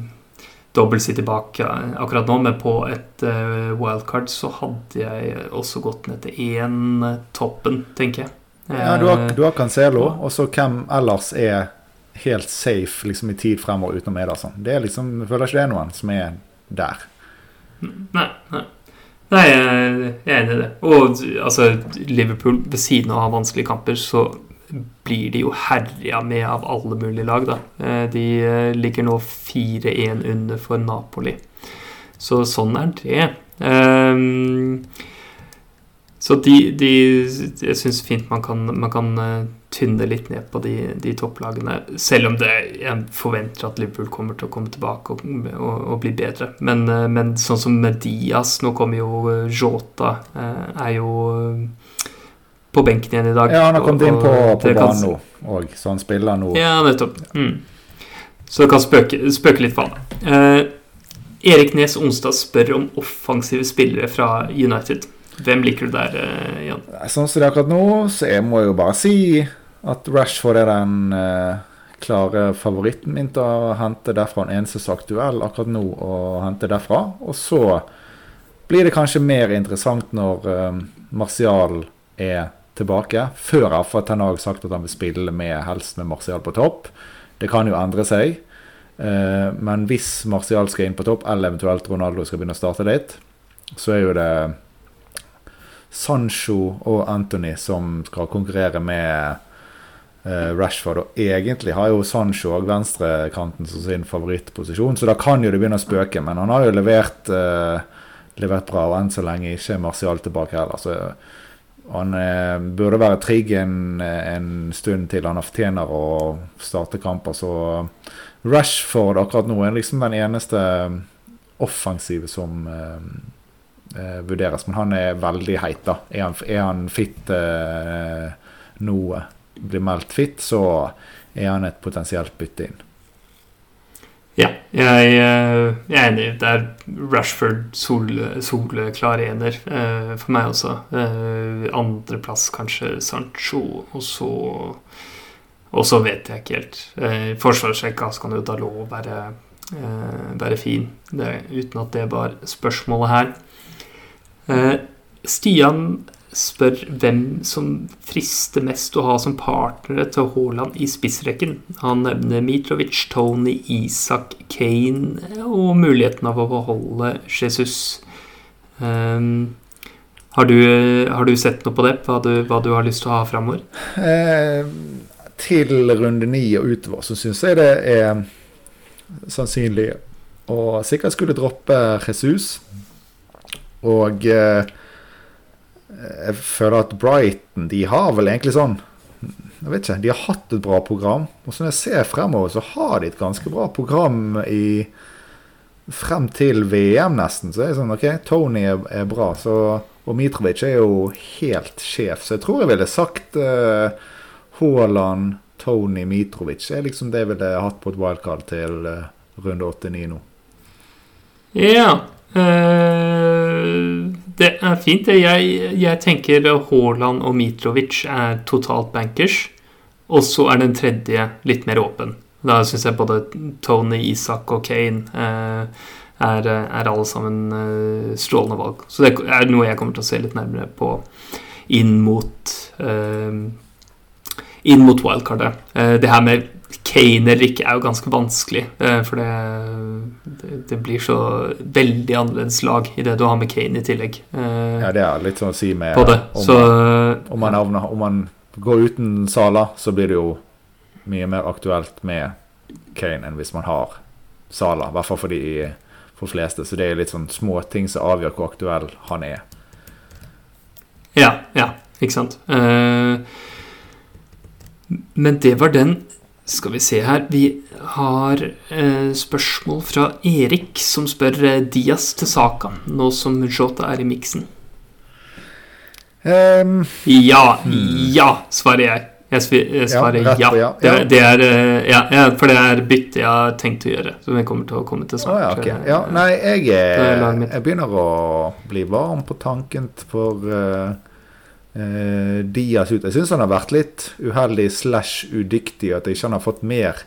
dobbel City bak akkurat nå, men på et eh, wildcard så hadde jeg også gått ned til én toppen, tenker jeg. Ja, du har, du har Cancelo, og så hvem ellers er helt safe liksom, i tid fremover utenom Ederson? Det er liksom, jeg føler ikke det er noen som er der. Nei, nei. Nei, jeg er enig i det. Og altså, Liverpool ved siden av å ha vanskelige kamper, så blir de jo herja med av alle mulige lag. Da. Eh, de eh, ligger nå 4-1 under for Napoli. Så sånn er det. Um, så de, de Jeg syns fint man kan, man kan uh, tynne litt ned på de, de, topplagene. Selv om det, jeg forventer at Liverpool kommer til å komme tilbake og, og, og bli bedre. Men, uh, men, sånn som med Diaz Nå kommer jo uh, Jota Er jo på benken igjen i dag. Ja, han har kommet inn på, på banen nå òg, så han spiller nå. Ja, nettopp. Mm. Så det kan spøke, spøke litt for han. Erik Nes Onsdag spør om offensive spillere fra United. Hvem liker du der, uh, Jan? Sånn som det er akkurat nå, så jeg må jo bare si at Rashford er den uh, klare favoritten min til å hente derfra. Den eneste som er aktuell akkurat nå å hente derfra. Og så blir det kanskje mer interessant når uh, Martial er tilbake. Før Affa Ten har sagt at han vil spille med helst med Martial på topp. Det kan jo endre seg. Uh, men hvis Martial skal inn på topp, eller eventuelt Ronaldo skal begynne å starte litt, så er jo det Sancho og Anthony som skal konkurrere med uh, Rashford. Og egentlig har jo Sancho og venstrekanten som sin favorittposisjon, så da kan jo det begynne å spøke. Men han har jo levert, uh, levert bra, og enn så lenge ikke Martial tilbake heller. Så han uh, burde være trygg en, en, stund til han fortjener å starte kamper. Så Rashford akkurat nå er liksom den eneste offensive som eh, vurderes. Men han er veldig heit, da. Er han, er han fit eh, nå, blir meldt fit, så er han et potensielt bytte inn. Ja, jeg, eh, jeg, er enig. Det er Rashford sol, soleklar ener eh, for meg også. Eh, Andreplass kanskje Sancho, og så og så vet jeg ikke helt. Eh, Forsvarsrekka kan jo Dalot være, eh, være fin, det, uten at det var spørsmålet her. Eh, Stian spør hvem som frister mest å ha som partnere til Haaland i spissrekken. Han nevner Mitrovic, Tony, Isak, Kane og muligheten av å beholde Jesus. Um, har, du, har, du, sett noe på det? Hva du, hva du har lyst til å ha framover? Eh, til runde ni og utover så syns jeg det er sannsynlig å sikkert skulle droppe Jesus. Og eh, jeg føler at Brighton de har vel egentlig sånn Jeg vet ikke, De har hatt et bra program. Og som jeg ser fremover, så har de et ganske bra program i frem til VM, nesten. Så er det sånn OK, Tony er, er bra. Så, og Mitrovic er jo helt sjef. Så jeg tror jeg ville sagt eh, Haaland, Tony, Mitrovic. Er liksom det jeg ville hatt på et wildcard til eh, runde 8-9 nå. Ja. Uh, det er fint. Jeg, jeg tenker Haaland og Mitrovic er totalt bankers. Og så er den tredje litt mer åpen. Da syns jeg både Tony, Isak og Kane eh, er, er, alle sammen eh, strålende valg. Så det er noe jeg kommer til å se litt nærmere på inn mot inn mot wildcardet. det her med Kane eller ikke er jo ganske vanskelig. Eh, for det, det, blir så veldig annerledes lag i det du har med Kane i tillegg. Eh, ja, det er litt sånn å si med om, så, om, man havner, om, man går uten Sala, så blir det jo mye mer aktuelt med Kane enn hvis man har Sala. I hvert fall for de for fleste. Så det er litt sånn små ting som avgjør hvor aktuell han er. Ja, ja, ikke sant. Uh, men det var den skal vi se her Vi har eh, spørsmål fra Erik, som spør eh, Dias til Saka, nå som Jota er i miksen. Um, ja, ja, svarer jeg. Jeg, jeg svarer ja. ja. ja. Det, det, er, eh, ja, for det er bytte jeg har tenkt å gjøre. Som jeg kommer til å komme til snart. Oh, okay. ja, nei, jeg, jeg, begynner å bli varm på tanken for uh, eh, Diaz ut. Jeg syns han har vært litt uheldig slash udyktig, at ikke han har fått mer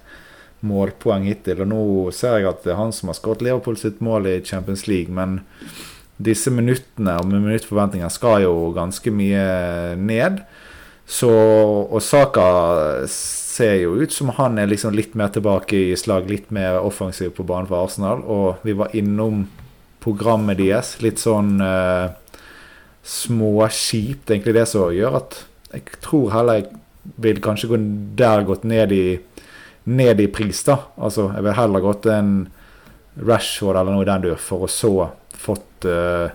målpoeng hittil. Og nå ser jeg at det er han som har skåret Liverpool sitt mål i Champions League, men disse minuttene og minuttforventningene skal jo ganske mye ned. Så Osaka ser jo ut som han er liksom litt mer tilbake i slag, litt mer offensiv på banen for Arsenal. Og vi var innom programmet deres. Litt sånn eh, småkjipt, egentlig det som gjør at jeg tror heller jeg vil kanskje gå der gått ned i, ned i pris, da. Altså, jeg vil heller gått en Rashford eller noe i den dur, for å så fått uh,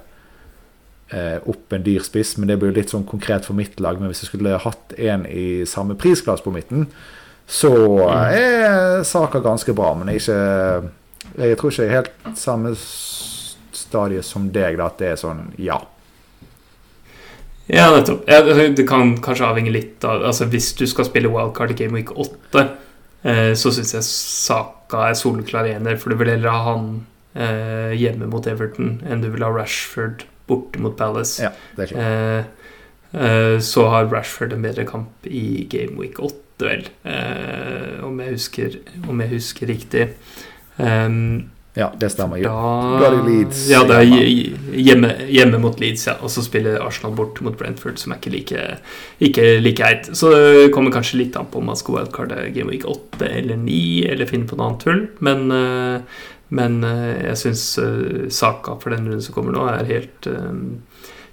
opp en dyr spiss. Men det blir litt sånn konkret for mitt lag. Men hvis jeg skulle hatt en i samme prisklasse på midten, så er saka ganske bra. Men jeg, er ikke, jeg tror ikke jeg er helt samme stadie som deg, da, at det er sånn ja. Ja, nettopp. Ja, det kan kanskje avhenge litt av altså Hvis du skal spille wildcard i Game Week 8, eh, så syns jeg Saka er soleklar ener, for du vil heller ha han eh, hjemme mot Everton enn du vil ha Rashford borte mot Palace. Ja, det er klart. Eh, så har Rashford en bedre kamp i Game Week 8, vel, eh, om, jeg husker, om jeg husker riktig. Um, ja, det stemmer. da, Da er det Leeds Ja, det er hjemme. hjemme, mot Leeds, ja. Og så spiller Arsenal bort mot Brentford, som er ikke like, ikke like heit. Så det kommer kanskje litt an på om man skal wildcarde Game Week 8 eller 9, eller finne på noe annet tull. Men, eh, men eh, jeg syns saka for den runden som kommer nå, er helt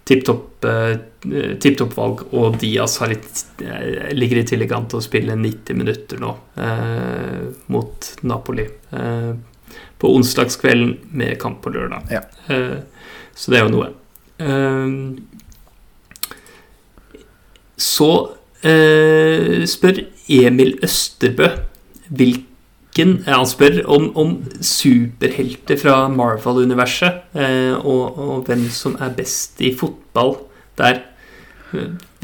tipp topp valg. Og Diaz har litt, eh, ligger i tillegg an til å spille 90 minutter nå eh, mot Napoli. Eh, på onsdagskvelden med kamp på lørdag. Ja. Uh, så det er jo noe. Uh, så uh, spør Emil Østerbø hvilken Han spør om, om superhelter fra Marvel-universet, og, og hvem som er best i fotball der.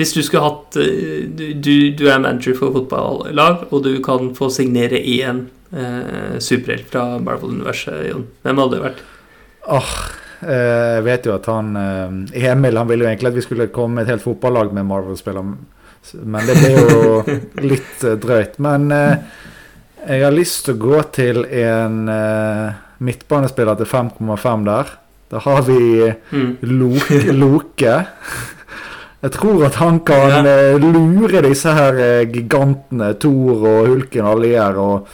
Hvis du skulle hatt eh, du, du, er manager for fotballag, og du kan få signere én eh, superhelt fra Marvel-universet, Jon. Hvem hadde det vært? Åh, oh, jeg vet jo at han eh, Emil han ville jo egentlig at vi skulle komme med et helt fotballag med Marvel-spillere. Men det ble jo litt drøyt. Men jeg har lyst til å gå til en midtbanespiller til 5,5 der. Da har vi Mm. Loke. Loke. Jeg tror at han kan Ja. eh, lure disse her eh, gigantene, Thor og Hulken og alle de her, og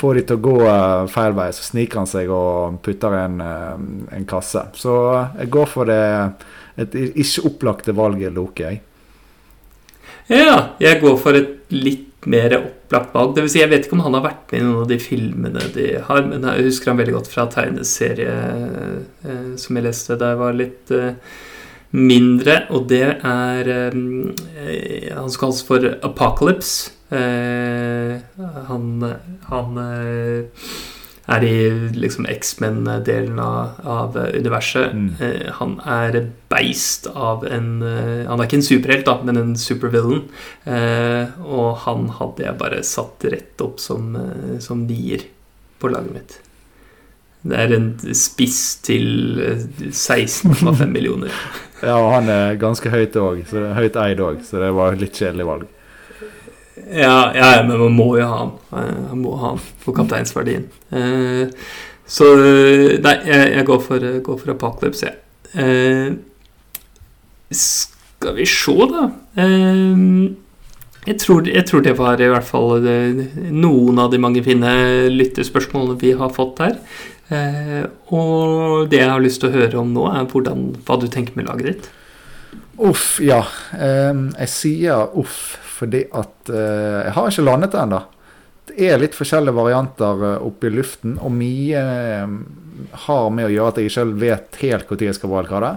få de til å gå eh, feil vei. Så sniker han seg og putter en, en kasse. Så jeg går for det et ikke opplagte valget Loke, jeg. Ja, jeg går for et litt mer opplagt valg. Det vil si, jeg vet ikke om han har vært med i noen av de filmene de har, men jeg husker han veldig godt fra tegneserie eh, som jeg leste da jeg var litt eh, mindre, og det er eh, Han skal kalles for Apocalypse. Eh, han han eh, er i liksom X-Men-delen av, av universet. Mm. Eh, han er beist av en eh, Han er ikke en superhelt, da, men en supervillain. Eh, og han hadde jeg bare satt rett opp som, som nier på laget mitt. Det er en spiss til eh, 16,5 millioner. Ja, og han er ganske høyt òg, så det høyt eid òg, så det var et litt kjedelig valg. Ja, ja, men man må jo ha han. Eh, Man må ha han for kapteinsverdien. Eh, Så eh, nei, jeg, går for, går for Apocalypse, jeg. Ja. Skal vi se, da. Eh, Jeg tror, jeg tror det var i hvert fall eh, noen av de mange fine lyttespørsmålene vi har fått her. Eh, Og det jeg har lyst til å høre om nå, er hvordan, hva du tenker med laget ditt. Uff, ja. Jeg sier uff fordi at eh, jeg har ikke landet det ennå. Det er litt forskjellige varianter uh, oppe i luften, og mye eh, har med å gjøre at jeg ikke vet helt når jeg skal valgkare.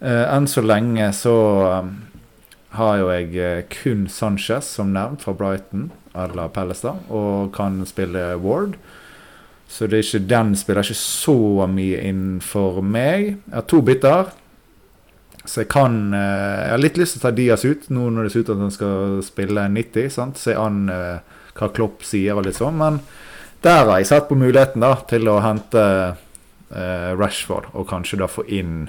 Uh, enn så lenge så eh, har jo jeg eh, kun Sanchez som nevnt fra Brighton eller Pellestad, og kan spille Ward. Så det ikke, den spiller ikke så mye inn for meg. Jeg har to bytter. Så jeg kan eh, Jeg har litt lyst til å ta Diaz ut, nå når det ser ut til at han skal spille 90. sant? Se an eh, hva Klopp sier og litt sånn. Men der har jeg sett på muligheten da til å hente eh, Rashford, og kanskje da få inn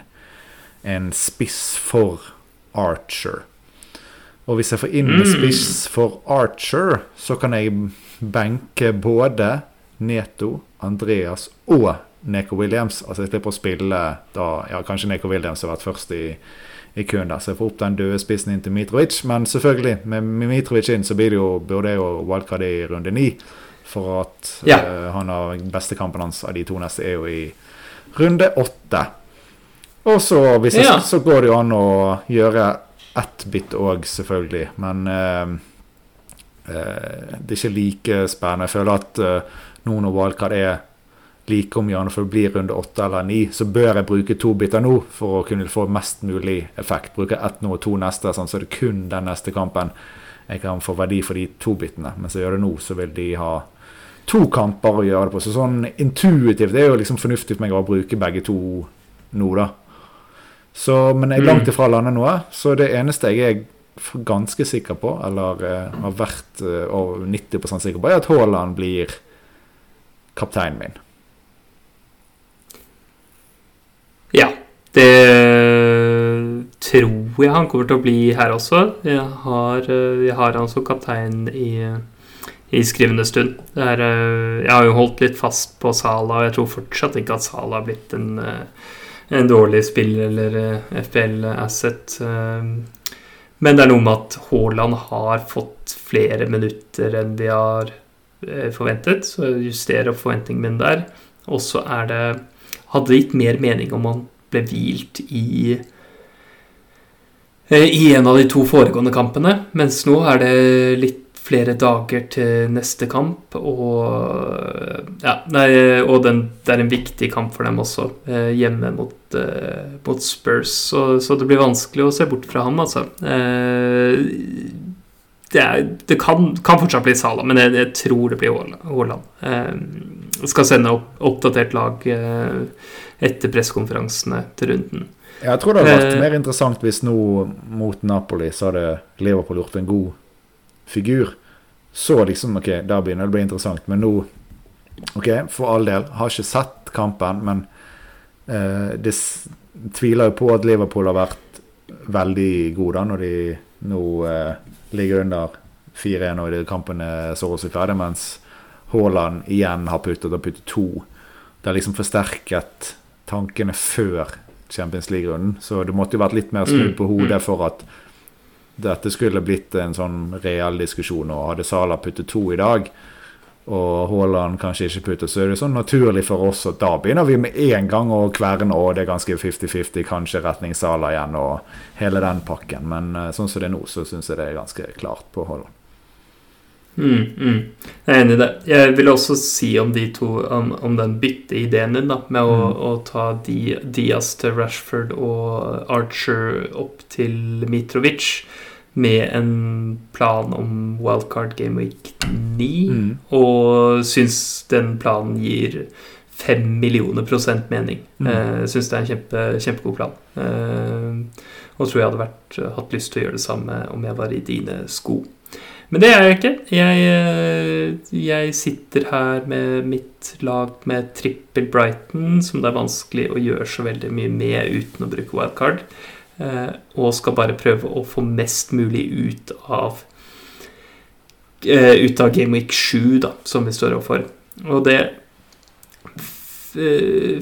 en spiss for Archer. Og hvis jeg får inn en Mm. spiss for Archer, så kan jeg benke både Neto, Andreas og Neko Williams. Altså jeg slipper å spille da Ja, kanskje Neko Williams har vært først i, i køen, så jeg får opp den døde spissen inn til Mitrovic. Men selvfølgelig, med, Mitrovic inn så blir det jo, burde jeg jo wildcard i runde ni. For at Ja. uh, han har beste kampen hans av de to neste er jo i runde åtte. Og så, hvis jeg, Ja. så går det jo an å gjøre ett bytte òg, selvfølgelig. Men uh, uh, det er ikke like spennende. Jeg føler at nå når wildcard er like om hjørnet for å blir runde åtte eller ni, så bør jeg bruke to biter nå for å kunne få mest mulig effekt. Bruke ett nå og to neste, sånn, så er det kun den neste kampen jeg kan få verdi for de to bitene. Mens jeg gjør det nå, så vil de ha to kamper å gjøre det på. Så sånn intuitivt det er jo liksom fornuftig for meg å bruke begge to nå, da. Så, men jeg er langt ifra å lande noe. Så det eneste jeg er ganske sikker på, eller uh, har vært uh, 90 sikker på, er at Haaland blir kapteinen min. Ja. Det tror jeg han kommer til å bli her også. Jeg har, eh, jeg har han som kaptein i, i skrivende stund. Er, eh, jeg har jo holdt litt fast på Sala, og jeg tror fortsatt ikke at Sala har blitt en, eh, en dårlig spill eller FPL-asset. Men det er noe med at Haaland har fått flere minutter enn de har forventet, så juster justerer forventningen min der. Og så er det Hadde det gitt mer mening om han ble hvilt i Eh, i en av de to foregående kampene. Mens nå er det litt flere dager til neste kamp. Og, ja, nei, og den, det er en viktig kamp for dem også, eh, hjemme mot, eh, mot Spurs. Så, så, det blir vanskelig å se bort fra ham, altså. Det, er, det kan, kan, fortsatt bli Sala, men jeg, jeg tror det blir Haaland. Jeg skal sende opp oppdatert lag etter pressekonferansene til runden. Jeg tror det hadde vært eh. mer interessant hvis nå mot Napoli så hadde Liverpool gjort en god figur. Så liksom OK, da begynner det å bli interessant. Men nå OK, for all del. Har ikke sett kampen, men eh, det tviler jo på at Liverpool har vært veldig gode da, når de nå eh, ligger under 4-1 og kampen er så å si ferdig, mens Haaland igjen har puttet og puttet to. Det har liksom forsterket tankene før Champions League-runden. Så det måtte jo vært litt mer snudd mm, på hodet mm. for at dette skulle blitt en sånn reell diskusjon. Og hadde Sala puttet to i dag, og Haaland kanskje ikke putter, så er det sånn naturlig for oss at da begynner vi med en gang å kverne, og det er ganske 50-50, kanskje retning Sala igjen, og hele den pakken. Men eh, sånn som det er nå, så syns jeg det er ganske klart på Haaland. Mm, mm. Jeg er enig i det. Jeg vil også si om de to om, om den bytteideen din, da, med å, mm. å ta Diaz til Rashford og Archer opp til Mitrovic med en plan om wildcard game week 9, mm. og syns den planen gir fem millioner prosent mening. Mm. Uh, syns det er en kjempe, kjempegod plan. Uh, og tror jeg hadde vært, hatt lyst til å gjøre det samme om jeg var i dine sko. Men det er jeg ikke. Jeg, eh, jeg, sitter her med mitt lag med trippel Brighton, som det er vanskelig å gjøre så veldig mye med uten å bruke wildcard. Eh, og skal bare prøve å få mest mulig ut av eh, ut av Game Week 7, da, som vi står overfor. Og det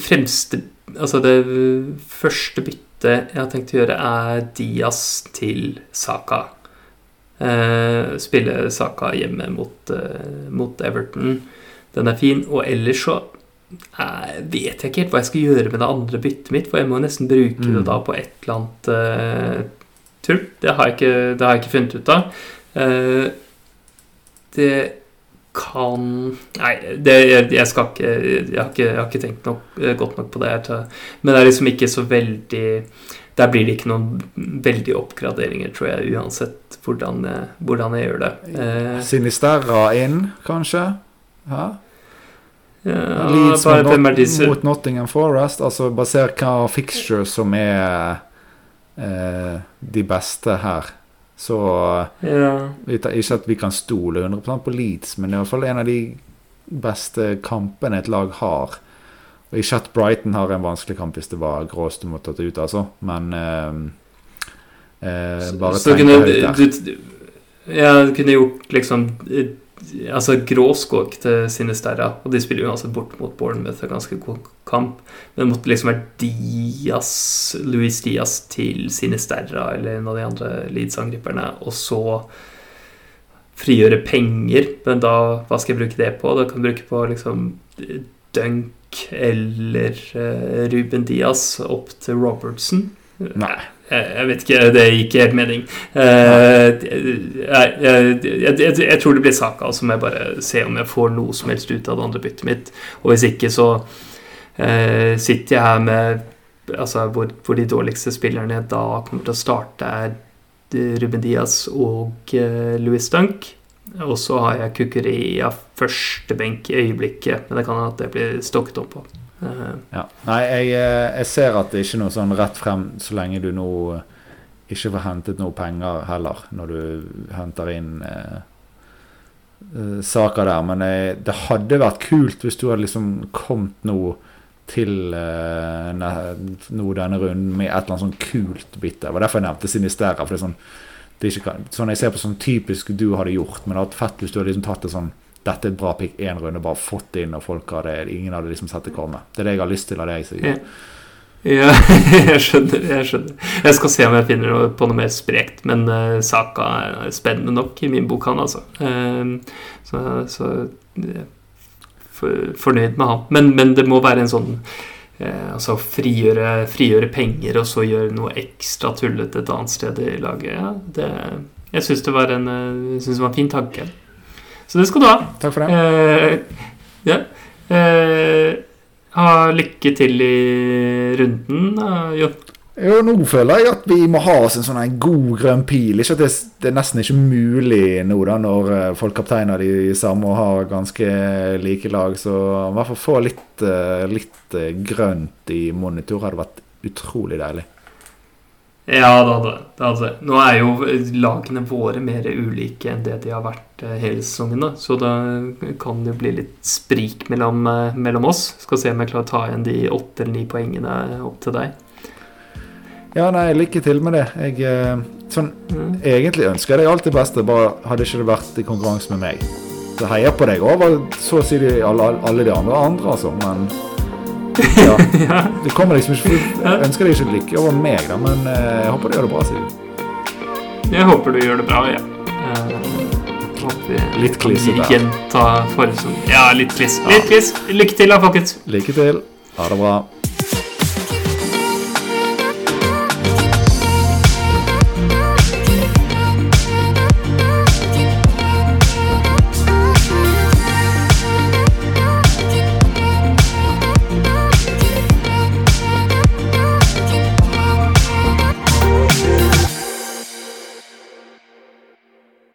fremste Altså det første byttet jeg har tenkt å gjøre, er Diaz til Saka. Spille Saka hjemme mot, mot, Everton. Den er fin. Og ellers så uh, vet jeg ikke helt hva jeg skal gjøre med det andre byttet mitt, for jeg må nesten bruke mm. det da på et eller annet tull. Det har, ikke, det har, jeg ikke, funnet ut av. det kan Nei, det, jeg, jeg, skal ikke jeg, har ikke jeg har ikke tenkt nok, godt nok på det. Men det er liksom ikke så veldig der blir det ikke noen veldig oppgraderinger, tror jeg, uansett hvordan, hvordan jeg gjør det. Uh, Sinisterra inn, kanskje? Hæ? Ja, Leeds mot, not mot, Nottingham Forest, altså basert hva fixture som er eh, de beste her. Så ja. Ikke at vi kan stole 100 på Leeds, men det er fall en av de beste kampene et lag har. Og Ikke at Brighton har en vanskelig kamp hvis det var Grås du måtte ta ut, altså, men eh, eh, bare tenk høyt der. Du, ja, du kunne gjort liksom eh, Altså gråskåk til sine sterrer, og de spiller altså bort mot Bournemouth, en ganske god kamp. Men det måtte liksom være Diaz, Louis Diaz til sine sterrer eller en av de andre Leeds-angriperne, og så frigjøre penger. Men da, hva skal jeg bruke det på? Da kan du bruke på liksom Dunk eller uh, Ruben Diaz opp til Robertson. Nei. Jeg vet ikke, det gir ikke helt mening. Uh, jeg, jeg, tror det blir Saka, så må jeg bare se om jeg får noe som helst ut av det andre byttet mitt. Og hvis ikke, så sitter jeg her med altså, hvor, hvor, de dårligste spillerne da kommer til å starte, er Ruben Diaz og uh, Louis Dunk. Og så har jeg Kukureya førstebenk i øyeblikket, men det kan hende at det blir stokket om på. Uh, ja. Nei, jeg, eh, jeg, ser at det ikke er noe sånn rett frem så lenge du nå ikke får hentet noe penger heller, når du henter inn uh, saker der. Men jeg, det hadde vært kult hvis du hadde liksom kommet nå til uh, nå denne runden med et eller annet sånn kult bytte. Det var derfor jeg nevnte Sinisterra. For det er sånn, det er ikke, sånn jeg ser på sånn typisk du hadde gjort, men det hadde vært fett hvis du hadde liksom tatt det sånn dette er et bra pick én runde, bare fått inn, og folk hadde, ingen hadde liksom sett det komme. Det er det jeg har lyst til av deg. Sikkert. Ja, jeg skjønner. Jeg skjønner. Jeg skal se om jeg finner noe på noe mer sprekt, men uh, saka er spennende nok i min bok, han altså. Uh, så, så for, fornøyd med han. Men, men, det må være en sånn uh, Altså frigjøre, frigjøre, penger og så gjøre noe ekstra tullete et annet sted i laget. Ja, det, jeg syns det, en, det var en fin tanke. Så det skal du ha. Takk for det. Uh, ja. uh, ha lykke til i runden, Jo. Jo, nå føler jeg at vi må ha oss en sånn god grønn pil. Ikke at det, det, er nesten ikke mulig nå, da, når eh, folk kapteiner de samme og har ganske like lag. Så i hvert fall få litt, eh, litt eh, grønt i monitor hadde vært utrolig deilig. Ja, det hadde det. Hadde. Nå er jo lagene våre mer ulike enn det de har vært eh, hele sesongen. Da. Så da kan det jo bli litt sprik mellom, eh, mellom oss. Skal se om jeg klarer å ta igjen de åtte eller ni poengene opp til deg. Ja, nei, lykke til med det. Jeg, eh, sånn, mm. Egentlig ønsker jeg deg alt det beste, bare hadde ikke det vært i konkurranse med meg. Så heier på deg over så å si alle, alle de andre, andre altså. Men ja. Det kommer liksom ikke Jeg ønsker deg ikke lykke over meg, da, men eh, jeg håper du gjør det bra, Siv. Jeg håper du gjør det bra, ja. litt klissete. Gjenta Ja, litt kliss. Litt kliss. Lykke til da, folkens. Lykke til. Ha det bra.